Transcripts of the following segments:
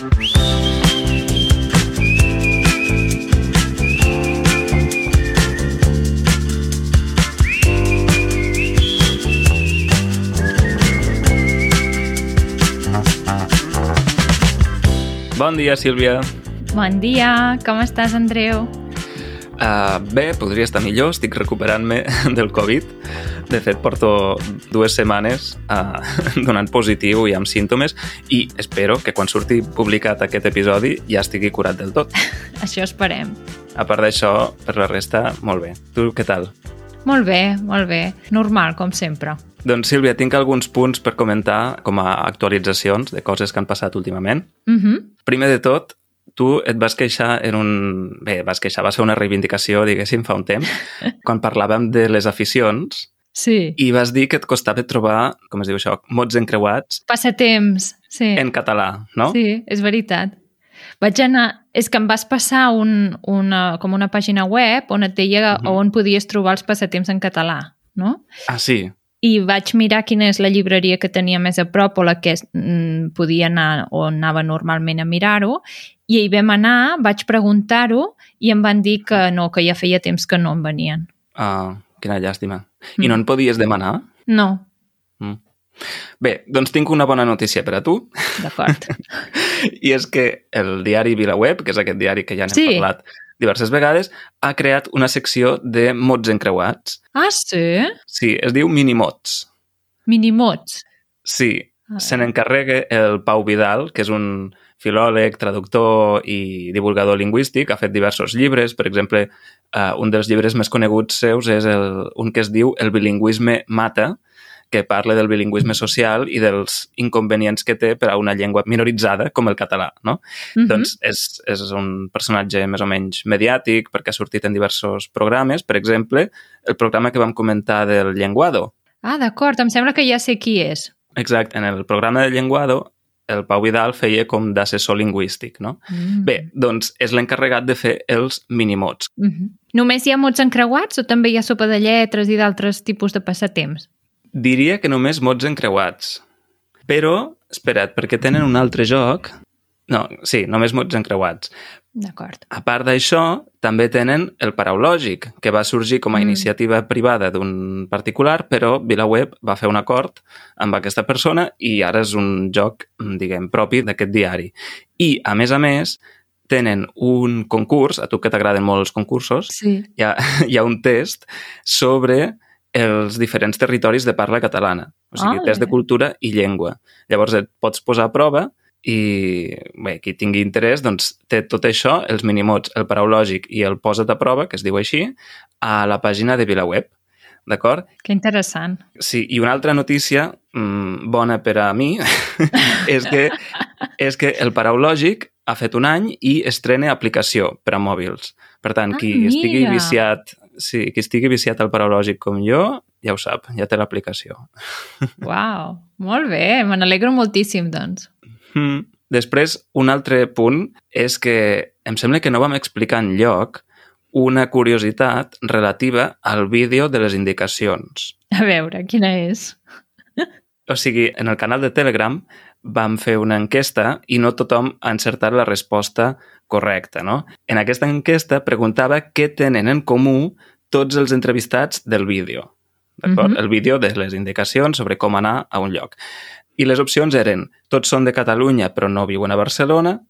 Bon dia, Sílvia. Bon dia, com estàs, Andreu? Uh, bé, podria estar millor, estic recuperant-me del Covid. De fet, porto dues setmanes uh, donant positiu i amb símptomes i espero que quan surti publicat aquest episodi ja estigui curat del tot. Això esperem. A part d'això, per la resta, molt bé. Tu què tal? Molt bé, molt bé. Normal, com sempre. Doncs, Sílvia, tinc alguns punts per comentar com a actualitzacions de coses que han passat últimament. Uh -huh. Primer de tot, tu et vas queixar en un... Bé, vas queixar, va ser una reivindicació, diguéssim, fa un temps, quan parlàvem de les aficions, Sí. i vas dir que et costava trobar, com es diu això, mots encreuats Passatemps, sí. en català, no? Sí, és veritat. Vaig anar... És que em vas passar un, una, com una pàgina web on et deia uh Mhm. -huh. on podies trobar els passatemps en català, no? Ah, sí. I vaig mirar quina és la llibreria que tenia més a prop o la que mm, podia anar o anava normalment a mirar-ho i hi vam anar, vaig preguntar-ho i em van dir que no, que ja feia temps que no em venien. Ah, quina llàstima. I Mm. no en podies demanar? No, Mm. Bé, doncs tinc una bona notícia per a tu, d'acord. i és que el diari VilaWeb, que és aquest diari que ja n'hem Sí. parlat diverses vegades, ha creat una secció de mots encreuats. ah, sí? Sí, es diu Minimots. Minimots. Sí, Ah, se n'encarrega el Pau Vidal, que és un filòleg, traductor i divulgador lingüístic, ha fet diversos llibres, per exemple, uh, un dels llibres més coneguts seus és el, un que es diu El bilingüisme mata, que parla del bilingüisme social i dels inconvenients que té per a una llengua minoritzada com el català, no? Mhm. Doncs és, és un personatge més o menys mediàtic perquè ha sortit en diversos programes, per exemple, el programa que vam comentar del Llenguado, Ah, d'acord, em sembla que ja sé qui és. Exacte, en el programa de Llenguado el Pau Vidal feia com d'assessor lingüístic, no? Mm. Bé, doncs és l'encarregat de fer els minimots. Mm -hmm. Només hi ha mots encreuats o també hi ha sopa de lletres i d'altres tipus de passatemps? Diria que només mots encreuats. Però, espera't, perquè tenen un altre joc... No, sí, només mots encreuats. D'acord. A part d'això, també tenen el paraulògic, que va sorgir com a Mm. iniciativa privada d'un particular, però VilaWeb va fer un acord amb aquesta persona i ara és un joc, diguem, propi d'aquest diari. I, a més a més, tenen un concurs, a tu que t'agraden molt els concursos, Sí. hi ha, hi ha un test sobre els diferents territoris de parla catalana. O sigui, Ah, test de cultura i llengua. Llavors et pots posar a prova i bé, qui tingui interès doncs, té tot això, els minimots, el paraulògic i el posa't a prova, que es diu així, a la pàgina de VilaWeb. D'acord? Que interessant. Sí, i una altra notícia mmm, bona per a mi és, que, és que el paraulògic ha fet un any i estrena aplicació per a mòbils. Per tant, Ah, qui estigui mira. viciat sí, qui estigui viciat al paraulògic com jo, ja ho sap, ja té l'aplicació. Uau, molt bé, me n'alegro moltíssim, doncs. Mm. Després, un altre punt és que em sembla que no vam explicar en lloc una curiositat relativa al vídeo de les indicacions. A veure, quina és? O sigui, en el canal de Telegram vam fer una enquesta i no tothom ha encertat la resposta correcta, no? En aquesta enquesta preguntava què tenen en comú tots els entrevistats del vídeo. D'acord? Mhm. El vídeo de les indicacions sobre com anar a un lloc. I les opcions eren tots són de Catalunya però no viuen a Barcelona,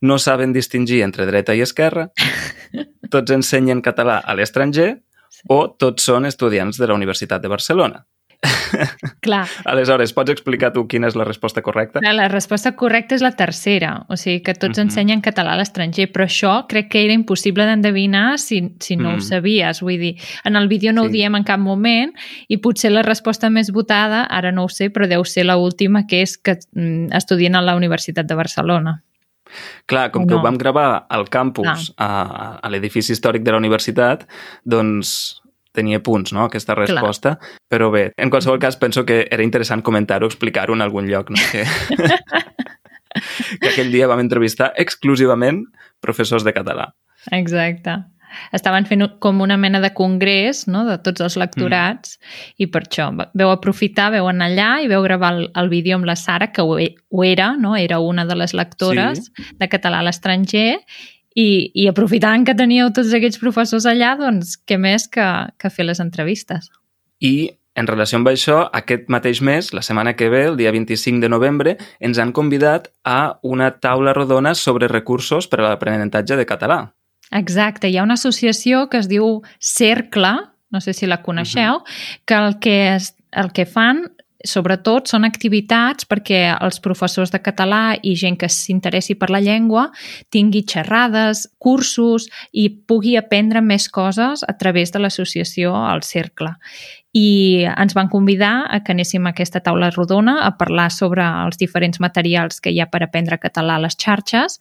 no saben distingir entre dreta i esquerra, tots ensenyen català a l'estranger o tots són estudiants de la Universitat de Barcelona. Clar, Aleshores, pots explicar tu quina és la resposta correcta? clar, la resposta correcta és la tercera, o sigui que tots Mhm. ensenyen català a l'estranger, però això crec que era impossible d'endevinar si, si no Mhm. ho sabies, vull dir, en el vídeo no Sí. ho diem en cap moment i potser la resposta més votada, ara no ho sé, però deu ser la última que és que mm, estudien a la Universitat de Barcelona. Clar, com O que no. ho vam gravar al campus, a, a l'edifici històric de la universitat, doncs tenia punts, no?, aquesta resposta. Però bé, en qualsevol cas, penso que era interessant comentar-ho, explicar-ho en algun lloc, no? Que, que aquell dia vam entrevistar exclusivament professors de català. Exacte. estaven fent com una mena de congrés no? de tots els lectorats mm. i per això veu aprofitar, veu anar allà i veu gravar el, el vídeo amb la Sara, que ho, ho era, no? era una de les lectores sí. de català a l'estranger i, i aprofitant que teníeu tots aquests professors allà, doncs què més que, que fer les entrevistes. I en relació amb això, aquest mateix mes, la setmana que ve, el dia 25 de novembre, ens han convidat a una taula rodona sobre recursos per a l'aprenentatge de català. Exacte, hi ha una associació que es diu Cercle, no sé si la coneixeu, uh -huh. que el que, es, el que fan sobretot són activitats perquè els professors de català i gent que s'interessi per la llengua tingui xerrades, cursos i pugui aprendre més coses a través de l'associació al Cercle. I ens van convidar a que anéssim a aquesta taula rodona a parlar sobre els diferents materials que hi ha per aprendre català a les xarxes.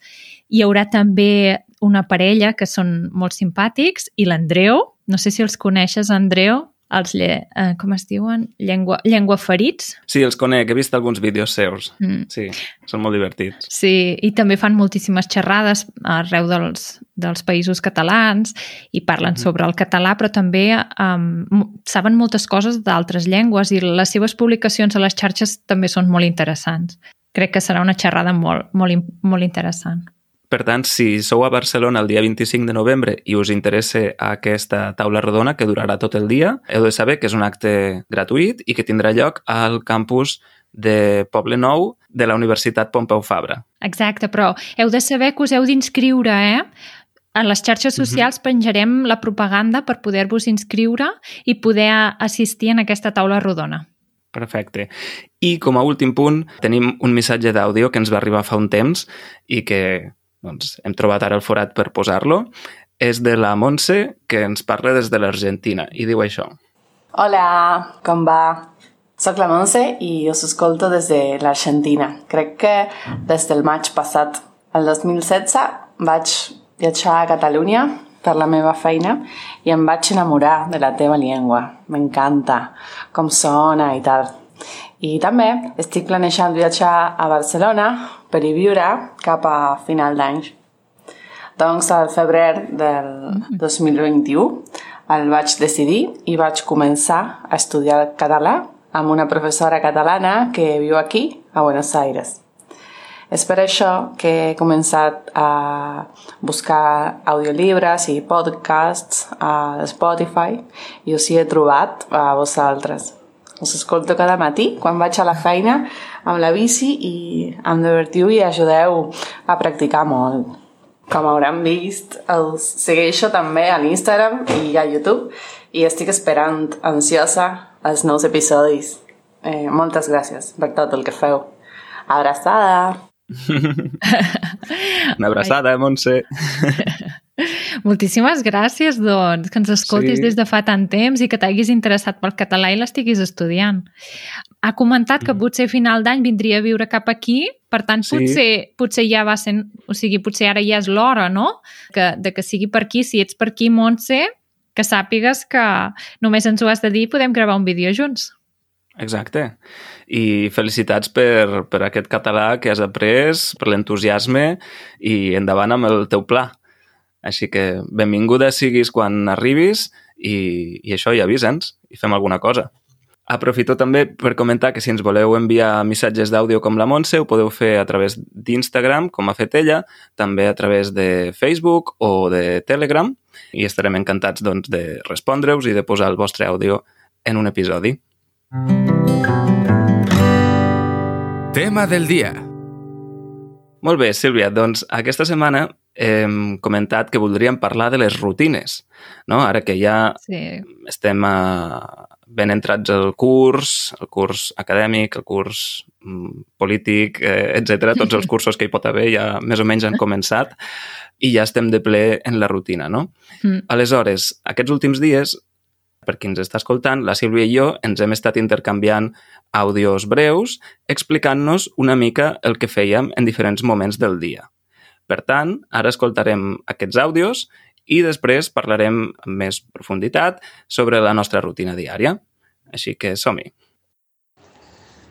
Hi haurà també una parella que són molt simpàtics i l'Andreu, no sé si els coneixes, Andreu, els, lle, eh, com es diuen? Llengua, llengua ferits? Sí, els conec, he vist alguns vídeos seus. Mm. Sí, són molt divertits. Sí, i també fan moltíssimes xerrades arreu dels, dels països catalans i parlen mm -hmm. sobre el català, però també um, saben moltes coses d'altres llengües i les seves publicacions a les xarxes també són molt interessants. Crec que serà una xerrada molt, molt, molt interessant. Per tant, si sou a Barcelona el dia 25 de novembre i us interessa aquesta taula rodona que durarà tot el dia, heu de saber que és un acte gratuït i que tindrà lloc al campus de Poble Nou de la Universitat Pompeu Fabra. Exacte, però heu de saber que us heu d'inscriure, eh? A les xarxes mhm. socials uh -huh. penjarem la propaganda per poder-vos inscriure i poder assistir en aquesta taula rodona. Perfecte. I com a últim punt, tenim un missatge d'àudio que ens va arribar fa un temps i que doncs hem trobat ara el forat per posar-lo, és de la Montse, que ens parla des de l'Argentina, i diu això. Hola, com va? Soc la Montse i us escolto des de l'Argentina. Crec que des del maig passat, el 2016, vaig viatjar a Catalunya per la meva feina i em vaig enamorar de la teva llengua. M'encanta com sona i tal. I també estic planejant viatjar a Barcelona per hi viure cap a final d'any. Doncs al febrer del 2021 el vaig decidir i vaig començar a estudiar català amb una professora catalana que viu aquí, a Buenos Aires. És per això que he començat a buscar audiolibres i podcasts a Spotify i us hi he trobat a vosaltres. Us escolto cada matí quan vaig a la feina amb la bici i em divertiu i ajudeu a practicar molt. Com hauran vist, els segueixo també a l'Instagram i a YouTube i estic esperant ansiosa els nous episodis. Eh, moltes gràcies per tot el que feu. Abraçada! Una abraçada, Montse! Moltíssimes gràcies, doncs, que ens escoltis sí. des de fa tant temps i que t'haguis interessat pel català i l'estiguis estudiant. Ha comentat que mm. potser a final d'any vindria a viure cap aquí, per tant, sí. potser, potser ja va sent... O sigui, potser ara ja és l'hora, no?, que, de que sigui per aquí. Si ets per aquí, Montse, que sàpigues que només ens ho has de dir i podem gravar un vídeo junts. Exacte. I felicitats per, per aquest català que has après, per l'entusiasme i endavant amb el teu pla. Així que benvinguda siguis quan arribis i, i això, i avisa'ns i fem alguna cosa. Aprofito també per comentar que si ens voleu enviar missatges d'àudio com la Montse, ho podeu fer a través d'Instagram, com ha fet ella, també a través de Facebook o de Telegram, i estarem encantats doncs, de respondre-us i de posar el vostre àudio en un episodi. Tema del dia. Molt bé, Sílvia, doncs aquesta setmana hem comentat que voldríem parlar de les rutines, no? Ara que ja sí. estem a, ben entrats al curs, el curs acadèmic, el curs mm, polític, eh, etc. Tots els cursos que hi pot haver ja més o menys han començat i ja estem de ple en la rutina, no? Mm. Aleshores, aquests últims dies, per qui ens està escoltant, la Sílvia i jo ens hem estat intercanviant àudios breus explicant-nos una mica el que fèiem en diferents moments del dia. Per tant, ara escoltarem aquests àudios i després parlarem amb més profunditat sobre la nostra rutina diària. Així que som-hi.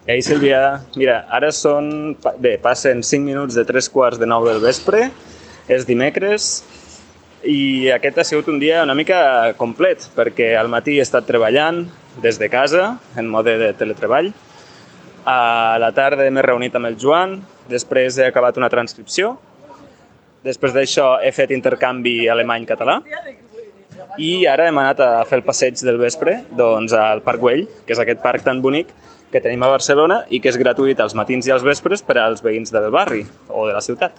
Ei, Sílvia, mira, ara són... Bé, passen 5 minuts de 3 quarts de 9 del vespre, és dimecres, i aquest ha sigut un dia una mica complet, perquè al matí he estat treballant des de casa, en mode de teletreball. A la tarda m'he reunit amb el Joan, després he acabat una transcripció, després d'això he fet intercanvi alemany-català i ara hem anat a fer el passeig del vespre doncs, al Parc Güell, que és aquest parc tan bonic que tenim a Barcelona i que és gratuït als matins i als vespres per als veïns del barri o de la ciutat.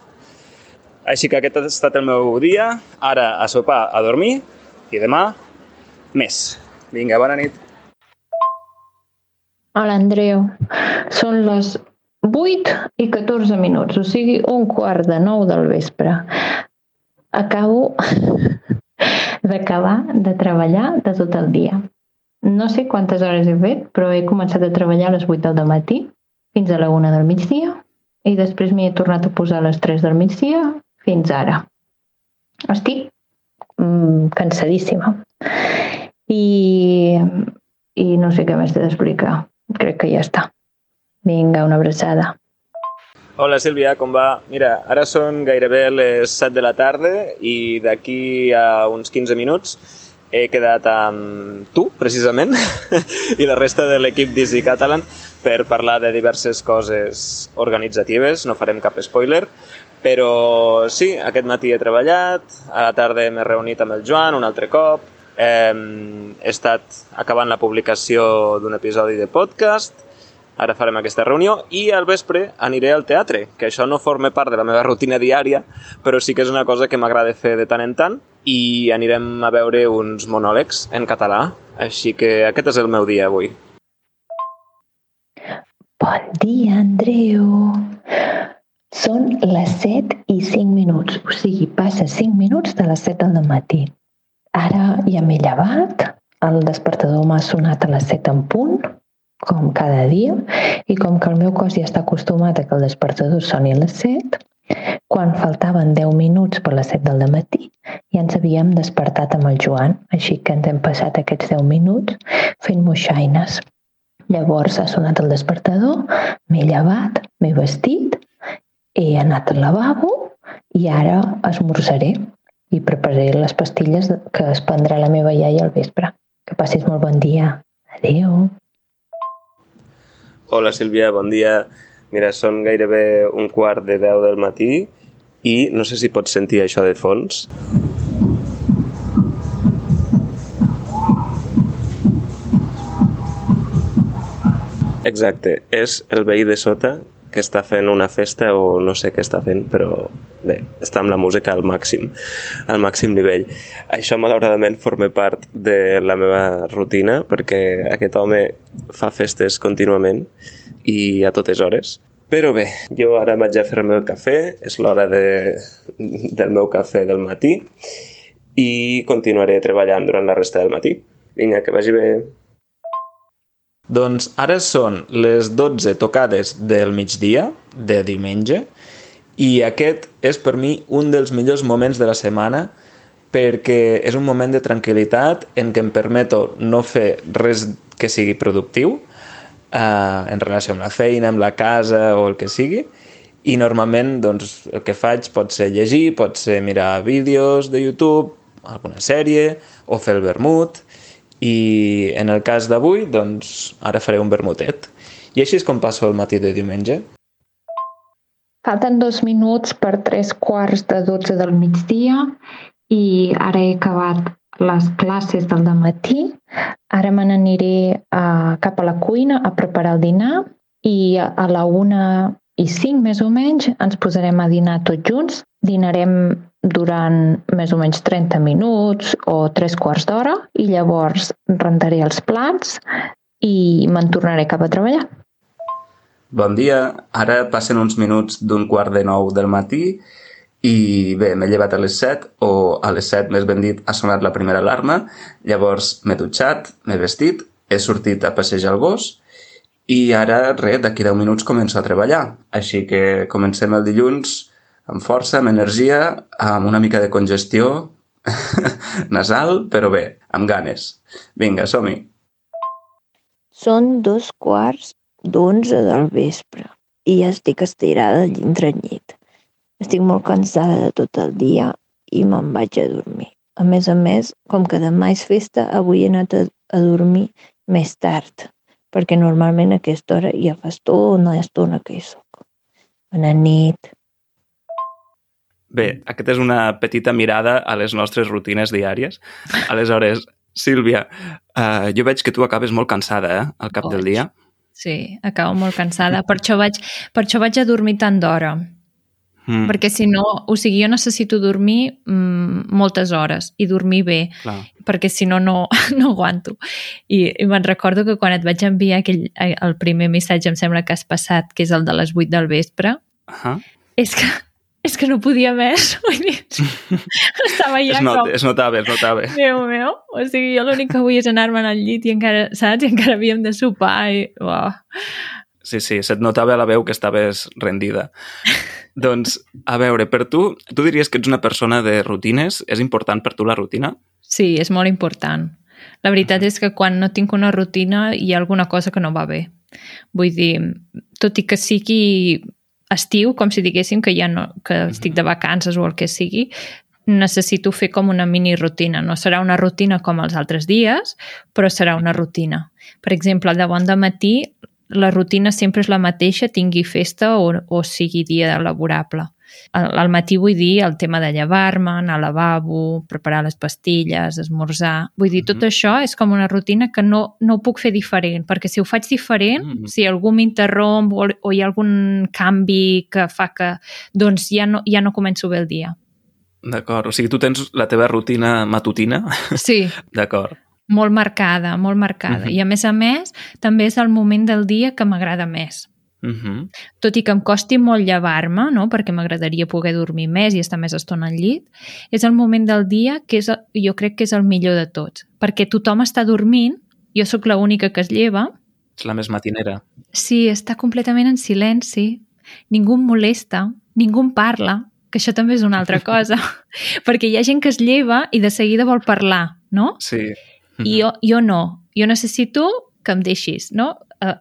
Així que aquest ha estat el meu dia, ara a sopar, a dormir i demà més. Vinga, bona nit. Hola, Andreu. Són les 8 i 14 minuts, o sigui, un quart de 9 del vespre. Acabo d'acabar de treballar de tot el dia. No sé quantes hores he fet, però he començat a treballar a les 8 del matí fins a la 1 del migdia i després m'hi he tornat a posar a les 3 del migdia fins ara. Estic mm, cansadíssima. I, I no sé què més t'he d'explicar crec que ja està. Vinga, una abraçada. Hola Sílvia, com va? Mira, ara són gairebé les 7 de la tarda i d'aquí a uns 15 minuts he quedat amb tu, precisament, i la resta de l'equip d'Easy Catalan per parlar de diverses coses organitzatives, no farem cap spoiler, però sí, aquest matí he treballat, a la tarda m'he reunit amb el Joan un altre cop, hem estat acabant la publicació d'un episodi de podcast, ara farem aquesta reunió, i al vespre aniré al teatre, que això no forma part de la meva rutina diària, però sí que és una cosa que m'agrada fer de tant en tant, i anirem a veure uns monòlegs en català, així que aquest és el meu dia avui. Bon dia, Andreu. Són les 7 i 5 minuts, o sigui, passa 5 minuts de les 7 del matí. Ara ja m'he llevat, el despertador m'ha sonat a les 7 en punt, com cada dia, i com que el meu cos ja està acostumat a que el despertador soni a les 7, quan faltaven 10 minuts per les 7 del matí, ja ens havíem despertat amb el Joan, així que ens hem passat aquests 10 minuts fent moixaines. Llavors ha sonat el despertador, m'he llevat, m'he vestit, he anat al lavabo i ara esmorzaré i prepararé les pastilles que es prendrà la meva iaia al vespre. Que passis molt bon dia. Adéu. Hola Sílvia, bon dia. Mira, són gairebé un quart de deu del matí i no sé si pots sentir això de fons. Exacte, és el veí de sota que està fent una festa o no sé què està fent, però bé, està amb la música al màxim, al màxim nivell. Això, malauradament, forma part de la meva rutina, perquè aquest home fa festes contínuament i a totes hores. Però bé, jo ara vaig a fer-me el cafè, és l'hora de, del meu cafè del matí i continuaré treballant durant la resta del matí. Vinga, que vagi bé. Doncs ara són les 12 tocades del migdia, de diumenge, i aquest és per mi un dels millors moments de la setmana perquè és un moment de tranquil·litat en què em permeto no fer res que sigui productiu eh, en relació amb la feina, amb la casa o el que sigui, i normalment doncs, el que faig pot ser llegir, pot ser mirar vídeos de YouTube, alguna sèrie, o fer el vermut, i en el cas d'avui, doncs, ara faré un vermutet. I així és com passo el matí de diumenge. Falten dos minuts per tres quarts de dotze del migdia i ara he acabat les classes del matí. Ara me n'aniré uh, cap a la cuina a preparar el dinar i a la una i cinc més o menys ens posarem a dinar tots junts. Dinarem durant més o menys 30 minuts o 3 quarts d'hora i llavors rentaré els plats i me'n tornaré cap a treballar. Bon dia, ara passen uns minuts d'un quart de nou del matí i bé, m'he llevat a les 7 o a les 7 més ben dit ha sonat la primera alarma, llavors m'he dutxat, m'he vestit, he sortit a passejar el gos i ara, res, d'aquí 10 minuts començo a treballar. Així que comencem el dilluns amb força, amb energia, amb una mica de congestió nasal, però bé, amb ganes. Vinga, som-hi. Són dos quarts d'onze del vespre i ja estic estirada al llit. Estic molt cansada de tot el dia i me'n vaig a dormir. A més a més, com que demà és festa, avui he anat a dormir més tard, perquè normalment a aquesta hora ja fa estona, estona que hi soc. Bona nit. Bé, aquesta és una petita mirada a les nostres rutines diàries. Aleshores, Sílvia, uh, jo veig que tu acabes molt cansada, eh, al cap del Boig. dia. Sí, acabo molt cansada. Per això vaig, per això vaig a dormir tant d'hora. Mm, Perquè si no, o sigui, jo necessito dormir mm, moltes hores i dormir bé, clar. perquè si no, no, no aguanto. I, i me'n recordo que quan et vaig enviar aquell, eh, el primer missatge, em sembla que has passat, que és el de les 8 del vespre, Uh -huh. és que, és que no podia més. Vull dir, estava ja es, not, com... es notava, es notava. Déu meu, o sigui, jo l'únic que vull és anar-me'n al llit i encara, saps? I encara havíem de sopar i... Oh. Sí, sí, se't notava a la veu que estaves rendida. Doncs, a veure, per tu, tu diries que ets una persona de rutines? És important per tu la rutina? Sí, és molt important. La veritat és que quan no tinc una rutina hi ha alguna cosa que no va bé. Vull dir, tot i que sigui estiu, com si diguéssim que ja no, que estic de vacances o el que sigui, necessito fer com una mini rutina. No serà una rutina com els altres dies, però serà una rutina. Per exemple, de bon de matí la rutina sempre és la mateixa, tingui festa o, o sigui dia laborable. Al, al matí vull dir el tema de llevar-me, anar al lavabo, preparar les pastilles, esmorzar... Vull dir, tot Mhm. això és com una rutina que no, no ho puc fer diferent, perquè si ho faig diferent, Mhm. si algú m'interromp o, o hi ha algun canvi que fa que... Doncs ja no, ja no començo bé el dia. D'acord, o sigui, tu tens la teva rutina matutina? Sí, D'acord. Molt marcada, molt marcada. Mhm. I a més a més, també és el moment del dia que m'agrada més. Uh -huh. tot i que em costi molt llevar-me, no? perquè m'agradaria poder dormir més i estar més estona al llit, és el moment del dia que és, jo crec que és el millor de tots, perquè tothom està dormint, jo sóc l'única que es lleva, Ets la més matinera. sí, està completament en silenci, ningú em molesta, ningú em parla, que això també és una altra cosa, perquè hi ha gent que es lleva i de seguida vol parlar, no? Sí. I jo, jo no. Jo necessito que em deixis, no? Uh,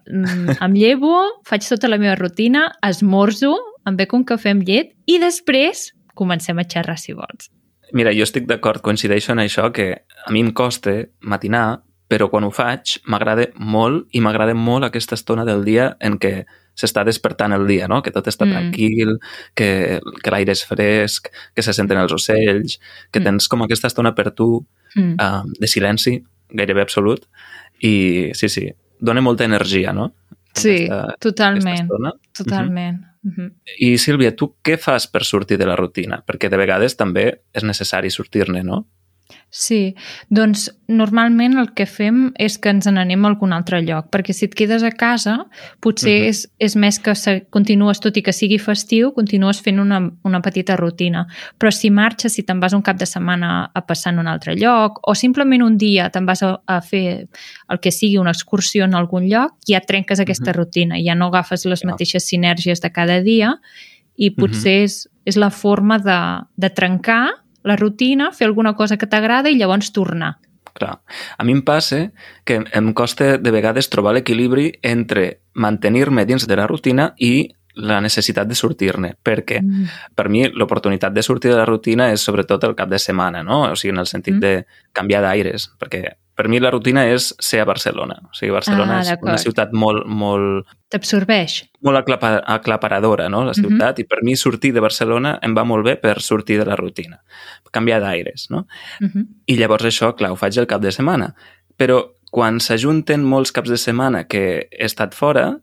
em llevo, faig tota la meva rutina, esmorzo, em bec un cafè amb llet i després comencem a xerrar si vols. Mira, jo estic d'acord, coincideixo en això, que a mi em costa matinar, però quan ho faig m'agrada molt i m'agrada molt aquesta estona del dia en què s'està despertant el dia, no? que tot està Mm. mm. tranquil, que, que l'aire és fresc, que se senten els ocells, que Mm. tens com aquesta estona per tu Mm. uh, de silenci, gairebé absolut, i sí, sí, dona molta energia, no? Sí, Aquesta, aquesta totalment, estona. totalment. Uh -huh. I Sílvia, tu què fas per sortir de la rutina? Perquè de vegades també és necessari sortir-ne, no? Sí, doncs normalment el que fem és que ens n'anem a algun altre lloc, perquè si et quedes a casa potser Mhm. és, és més que se, continues, tot i que sigui festiu, continues fent una, una petita rutina. Però si marxes, si te'n vas un cap de setmana a passar en un altre lloc, o simplement un dia te'n vas a, a fer el que sigui una excursió en algun lloc, ja trenques aquesta Mhm. rutina, ja no agafes les Ja. mateixes sinergies de cada dia i potser és, és la forma de, de trencar la rutina, fer alguna cosa que t'agrada i llavors tornar. Clar. A mi em passa que em costa de vegades trobar l'equilibri entre mantenir-me dins de la rutina i la necessitat de sortir-ne, perquè Mm. per mi l'oportunitat de sortir de la rutina és sobretot el cap de setmana, no? O sigui, en el sentit Mm. de canviar d'aires, perquè per mi la rutina és ser a Barcelona. O sigui, Barcelona Ah, és una ciutat molt, molt, T'absorbeix. molt aclapa, aclaparadora, no?, la ciutat, i per mi sortir de Barcelona em va molt bé per sortir de la rutina, canviar d'aires, no? Uh -huh. I llavors això, clar, ho faig el cap de setmana. Però quan s'ajunten molts caps de setmana que he estat fora,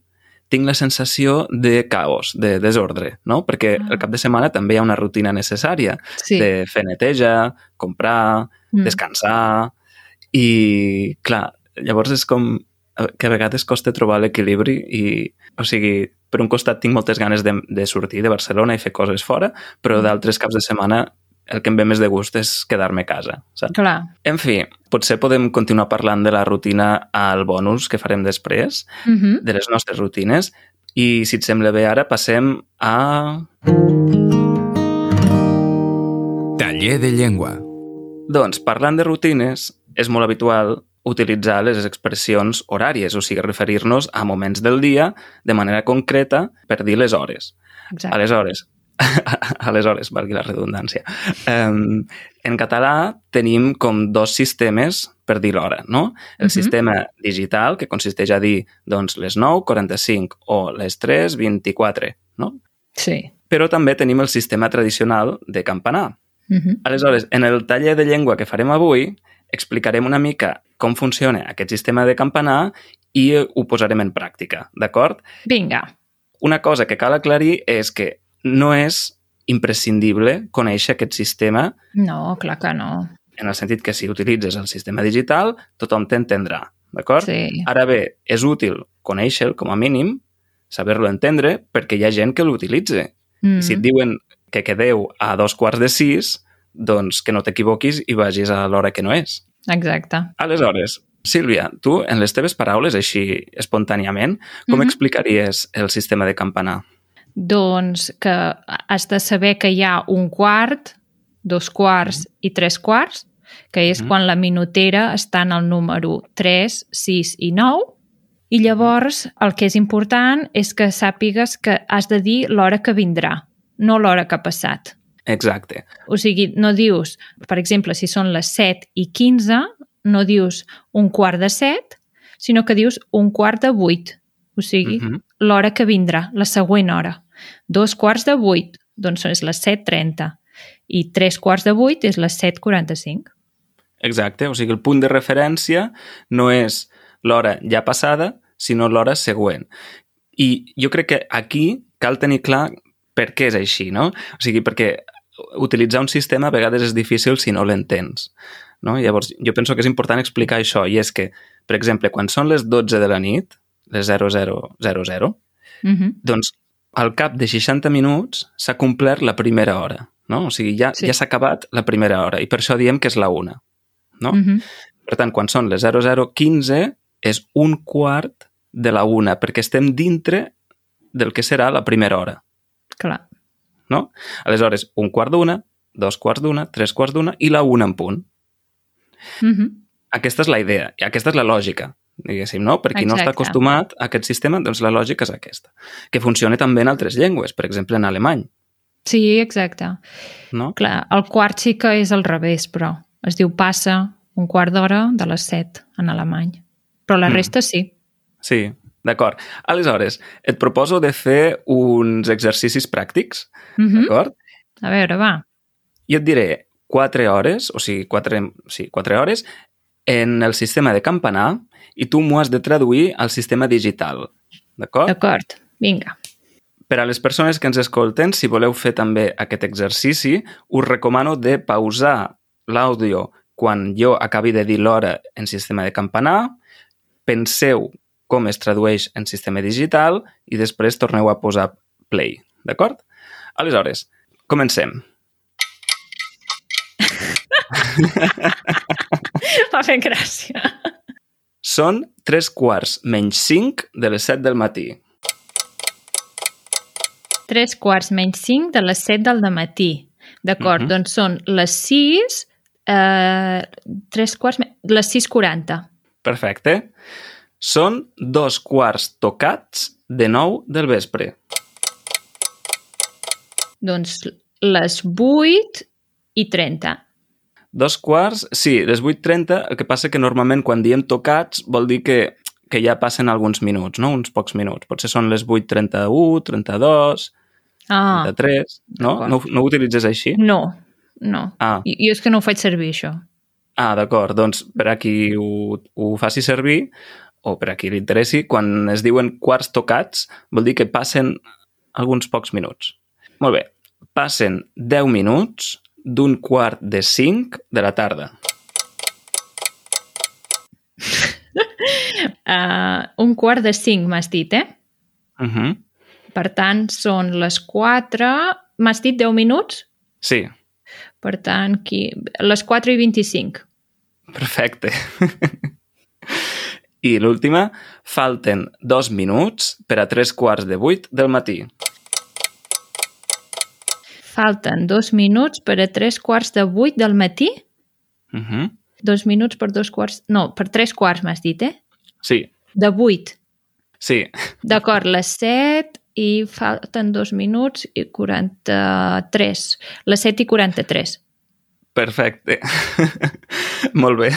tinc la sensació de caos, de desordre, no? Perquè Ah. el cap de setmana també hi ha una rutina necessària Sí. de fer neteja, comprar, Mm. descansar... I, clar, llavors és com eh, que a vegades costa trobar l'equilibri i, o sigui, per un costat tinc moltes ganes de, de sortir de Barcelona i fer coses fora, però Mm. d'altres caps de setmana el que em ve més de gust és quedar-me a casa, saps? Clar. En fi, potser podem continuar parlant de la rutina al bonus que farem després, Uh -huh. de les nostres rutines, i si et sembla bé ara passem a... Taller de llengua. Doncs, parlant de rutines, és molt habitual utilitzar les expressions horàries, o sigui, referir-nos a moments del dia de manera concreta per dir les hores. Exacte. Aleshores, Aleshores, valgui la redundància. Um, en català tenim com dos sistemes per dir l'hora, no? El Mhm. sistema digital, que consisteix a dir doncs, les 9.45 o les 3.24, no? Sí. Però també tenim el sistema tradicional de campanar. Uh -huh. Aleshores, en el taller de llengua que farem avui, explicarem una mica com funciona aquest sistema de campanar i ho posarem en pràctica, d'acord? Vinga. Una cosa que cal aclarir és que no és imprescindible conèixer aquest sistema No, clar que no. en el sentit que si utilitzes el sistema digital, tothom t'entendrà, d'acord? Sí. Ara bé, és útil conèixer-lo com a mínim, saber-lo entendre, perquè hi ha gent que l'utilitza. Mm. Si et diuen que quedeu a dos quarts de sis, doncs que no t'equivoquis i vagis a l'hora que no és. Exacte. Aleshores, Sílvia, tu, en les teves paraules, així espontàniament, com Mhm. explicaries el sistema de campanar? Doncs que has de saber que hi ha un quart, dos quarts i tres quarts, que és Mhm. quan la minutera està en el número 3, 6 i 9, i llavors el que és important és que sàpigues que has de dir l'hora que vindrà, no l'hora que ha passat. Exacte. O sigui, no dius, per exemple, si són les 7 i 15, no dius un quart de 7, sinó que dius un quart de 8. O sigui, Mhm. l'hora que vindrà, la següent hora. Dos quarts de 8, doncs és les 7.30. I tres quarts de 8 és les 7.45. Exacte, o sigui, el punt de referència no és l'hora ja passada, sinó l'hora següent. I jo crec que aquí cal tenir clar per què és així, no? O sigui, perquè utilitzar un sistema a vegades és difícil si no l'entens. No? Llavors, jo penso que és important explicar això, i és que, per exemple, quan són les 12 de la nit, les 0000, Uh -huh. doncs al cap de 60 minuts s'ha complert la primera hora. No? O sigui, ja, Sí. ja s'ha acabat la primera hora, i per això diem que és la una. No? Uh -huh. Per tant, quan són les 0015 és un quart de la una, perquè estem dintre del que serà la primera hora. Clar. No? Aleshores, un quart d'una, dos quarts d'una, tres quarts d'una i la una en punt. Uh -huh. Aquesta és la idea, i aquesta és la lògica, diguéssim, no? Per qui no està Exacte. acostumat a aquest sistema, doncs la lògica és aquesta. Que funciona també en altres llengües, per exemple en alemany, Sí, exacte. no? Clar, el quart sí que és al revés, però es diu passa un quart d'hora de les 7 en alemany. Però la Mm. resta sí. Sí, d'acord. Aleshores, et proposo de fer uns exercicis pràctics, Uh -huh. d'acord? A veure, va. jo et diré 4 hores, o sigui, 4, sí, 4 hores, en el sistema de campanar i tu m'ho has de traduir al sistema digital. D'acord? D'acord. Vinga. Per a les persones que ens escolten, si voleu fer també aquest exercici, us recomano de pausar l'àudio quan jo acabi de dir l'hora en sistema de campanar, penseu com es tradueix en sistema digital i després torneu a posar play. D'acord? Aleshores, comencem. M'ha fet gràcia. Són tres quarts menys 5 de les 7 del matí. Tres quarts menys 5 de les 7 del matí. D'acord, Mhm. doncs són les 6... Eh, tres quarts... Les 6.40. Perfecte. Són dos quarts tocats de 9 del vespre. Doncs les 8 i 30. Dos quarts, sí, les 8.30, el que passa que normalment quan diem tocats vol dir que, que ja passen alguns minuts, no? Uns pocs minuts. Potser són les 8.31, 32, Ah, 33, no? No, no ho utilitzes així? no, no. Ah, Jo, jo és que no ho faig servir, això. ah d'acord. Doncs per a qui ho, ho faci servir o per a qui li interessi, quan es diuen quarts tocats, vol dir que passen alguns pocs minuts. Molt bé. Passen 10 minuts d'un quart de 5 de la tarda. Uh, un quart de 5, m'has dit, eh? Uh -huh. Per tant, són les 4... M'has dit 10 minuts? Sí, Per tant, aquí... les 4 i 25. perfecte. I l'última, falten dos minuts per a tres quarts de vuit del matí. Falten dos minuts per a tres quarts de 8 del matí? Uh -huh. Dos minuts per dos quarts... No, per tres quarts m'has dit, eh? Sí, De 8. sí, D'acord, les 7 i falten dos minuts i 43. Les 7 i 43. Perfecte. Molt bé.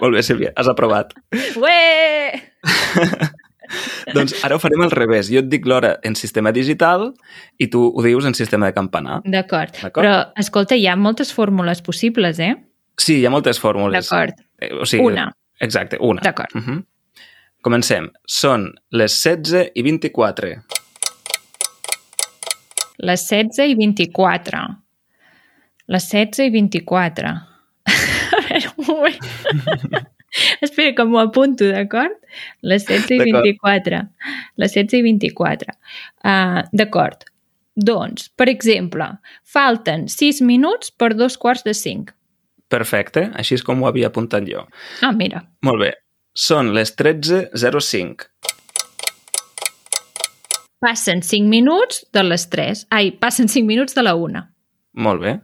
Molt bé, Sílvia, has aprovat. Ué! doncs ara ho farem al revés. Jo et dic l'hora en sistema digital i tu ho dius en sistema de campanar. D'acord. Però, escolta, hi ha moltes fórmules possibles, eh? Sí, hi ha moltes fórmules. D'acord. Eh, O sigui, Una. Exacte, una. D'acord. Uh -huh. Comencem. Són les 16 i 24. Les 16 i 24. Les 16 i 24. A veure, un moment. Espera que m'ho apunto, d'acord? Les 16 i D'acord. 24. Les 16 i 24. Uh, d'acord. Doncs, per exemple, falten 6 minuts per dos quarts de 5. Perfecte, així és com ho havia apuntat jo. Ah, mira. Molt bé. Són les 13.05. Passen 5 minuts de les 3. Ai, passen 5 minuts de la 1. Molt bé.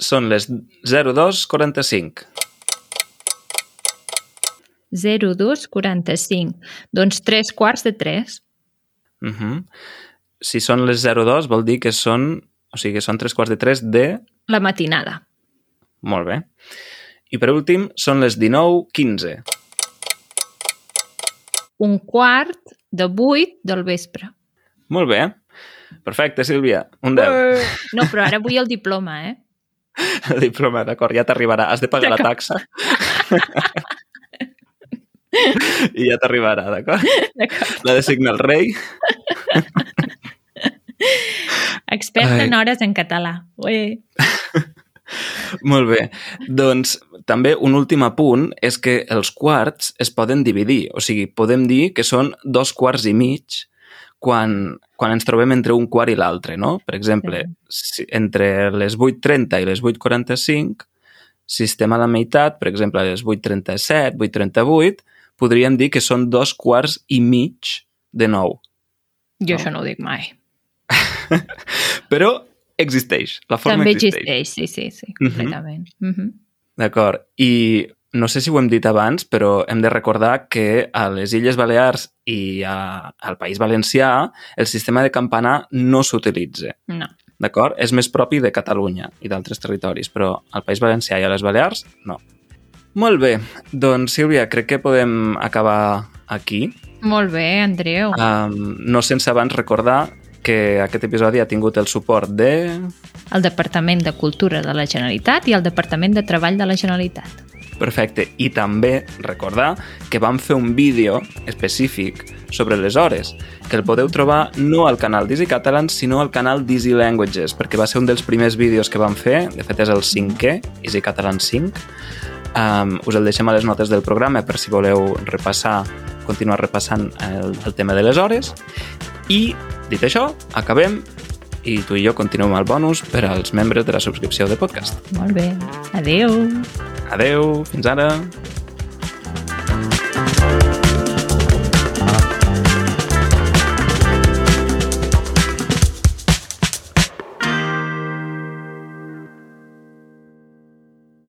Són les 02.45. 0245. Doncs 3 quarts de 3. Uh -huh. Si són les 02 vol dir que són... O sigui, que són 3 quarts de 3 de... La matinada. Molt bé. I per últim, són les 19.15. Un quart de 8 del vespre. Molt bé. Perfecte, Sílvia. Un 10. No, però ara vull el diploma, eh? El diploma, d'acord, ja t'arribarà. Has de pagar la taxa. I ja t'arribarà, d'acord? L'ha de signar el rei. Expert en hores en català. Ué. Molt bé. Doncs també un últim apunt és que els quarts es poden dividir. O sigui, podem dir que són dos quarts i mig quan, quan ens trobem entre un quart i l'altre, no? Per exemple, si, entre les 8.30 i les 8.45, si estem a la meitat, per exemple, a les 8.37, 8.38, podríem dir que són dos quarts i mig de nou. Jo No. això no ho dic mai. Però existeix, la forma També existeix. existeix, sí, sí, sí, Mhm. completament. Mm -hmm. D'acord. I no sé si ho hem dit abans, però hem de recordar que a les Illes Balears i a, al País Valencià el sistema de campanar no s'utilitza. No. D'acord? És més propi de Catalunya i d'altres territoris, però al País Valencià i a les Balears, no. Molt bé. Doncs, Sílvia, crec que podem acabar aquí. Molt bé, Andreu. Um, no sense abans recordar que aquest episodi ha tingut el suport de... El Departament de Cultura de la Generalitat i el Departament de Treball de la Generalitat. Perfecte. I també recordar que vam fer un vídeo específic sobre les hores, que el podeu trobar no al canal d'Easy Catalan, sinó al canal d'Easy Languages, perquè va ser un dels primers vídeos que vam fer, de fet és el cinquè, Easy Catalan 5. Um, us el deixem a les notes del programa per si voleu repassar, continuar repassant el, el tema de les hores. I, dit això, acabem i tu i jo continuem el bonus per als membres de la subscripció de podcast. Molt bé. Adeu. Adeu, fins ara.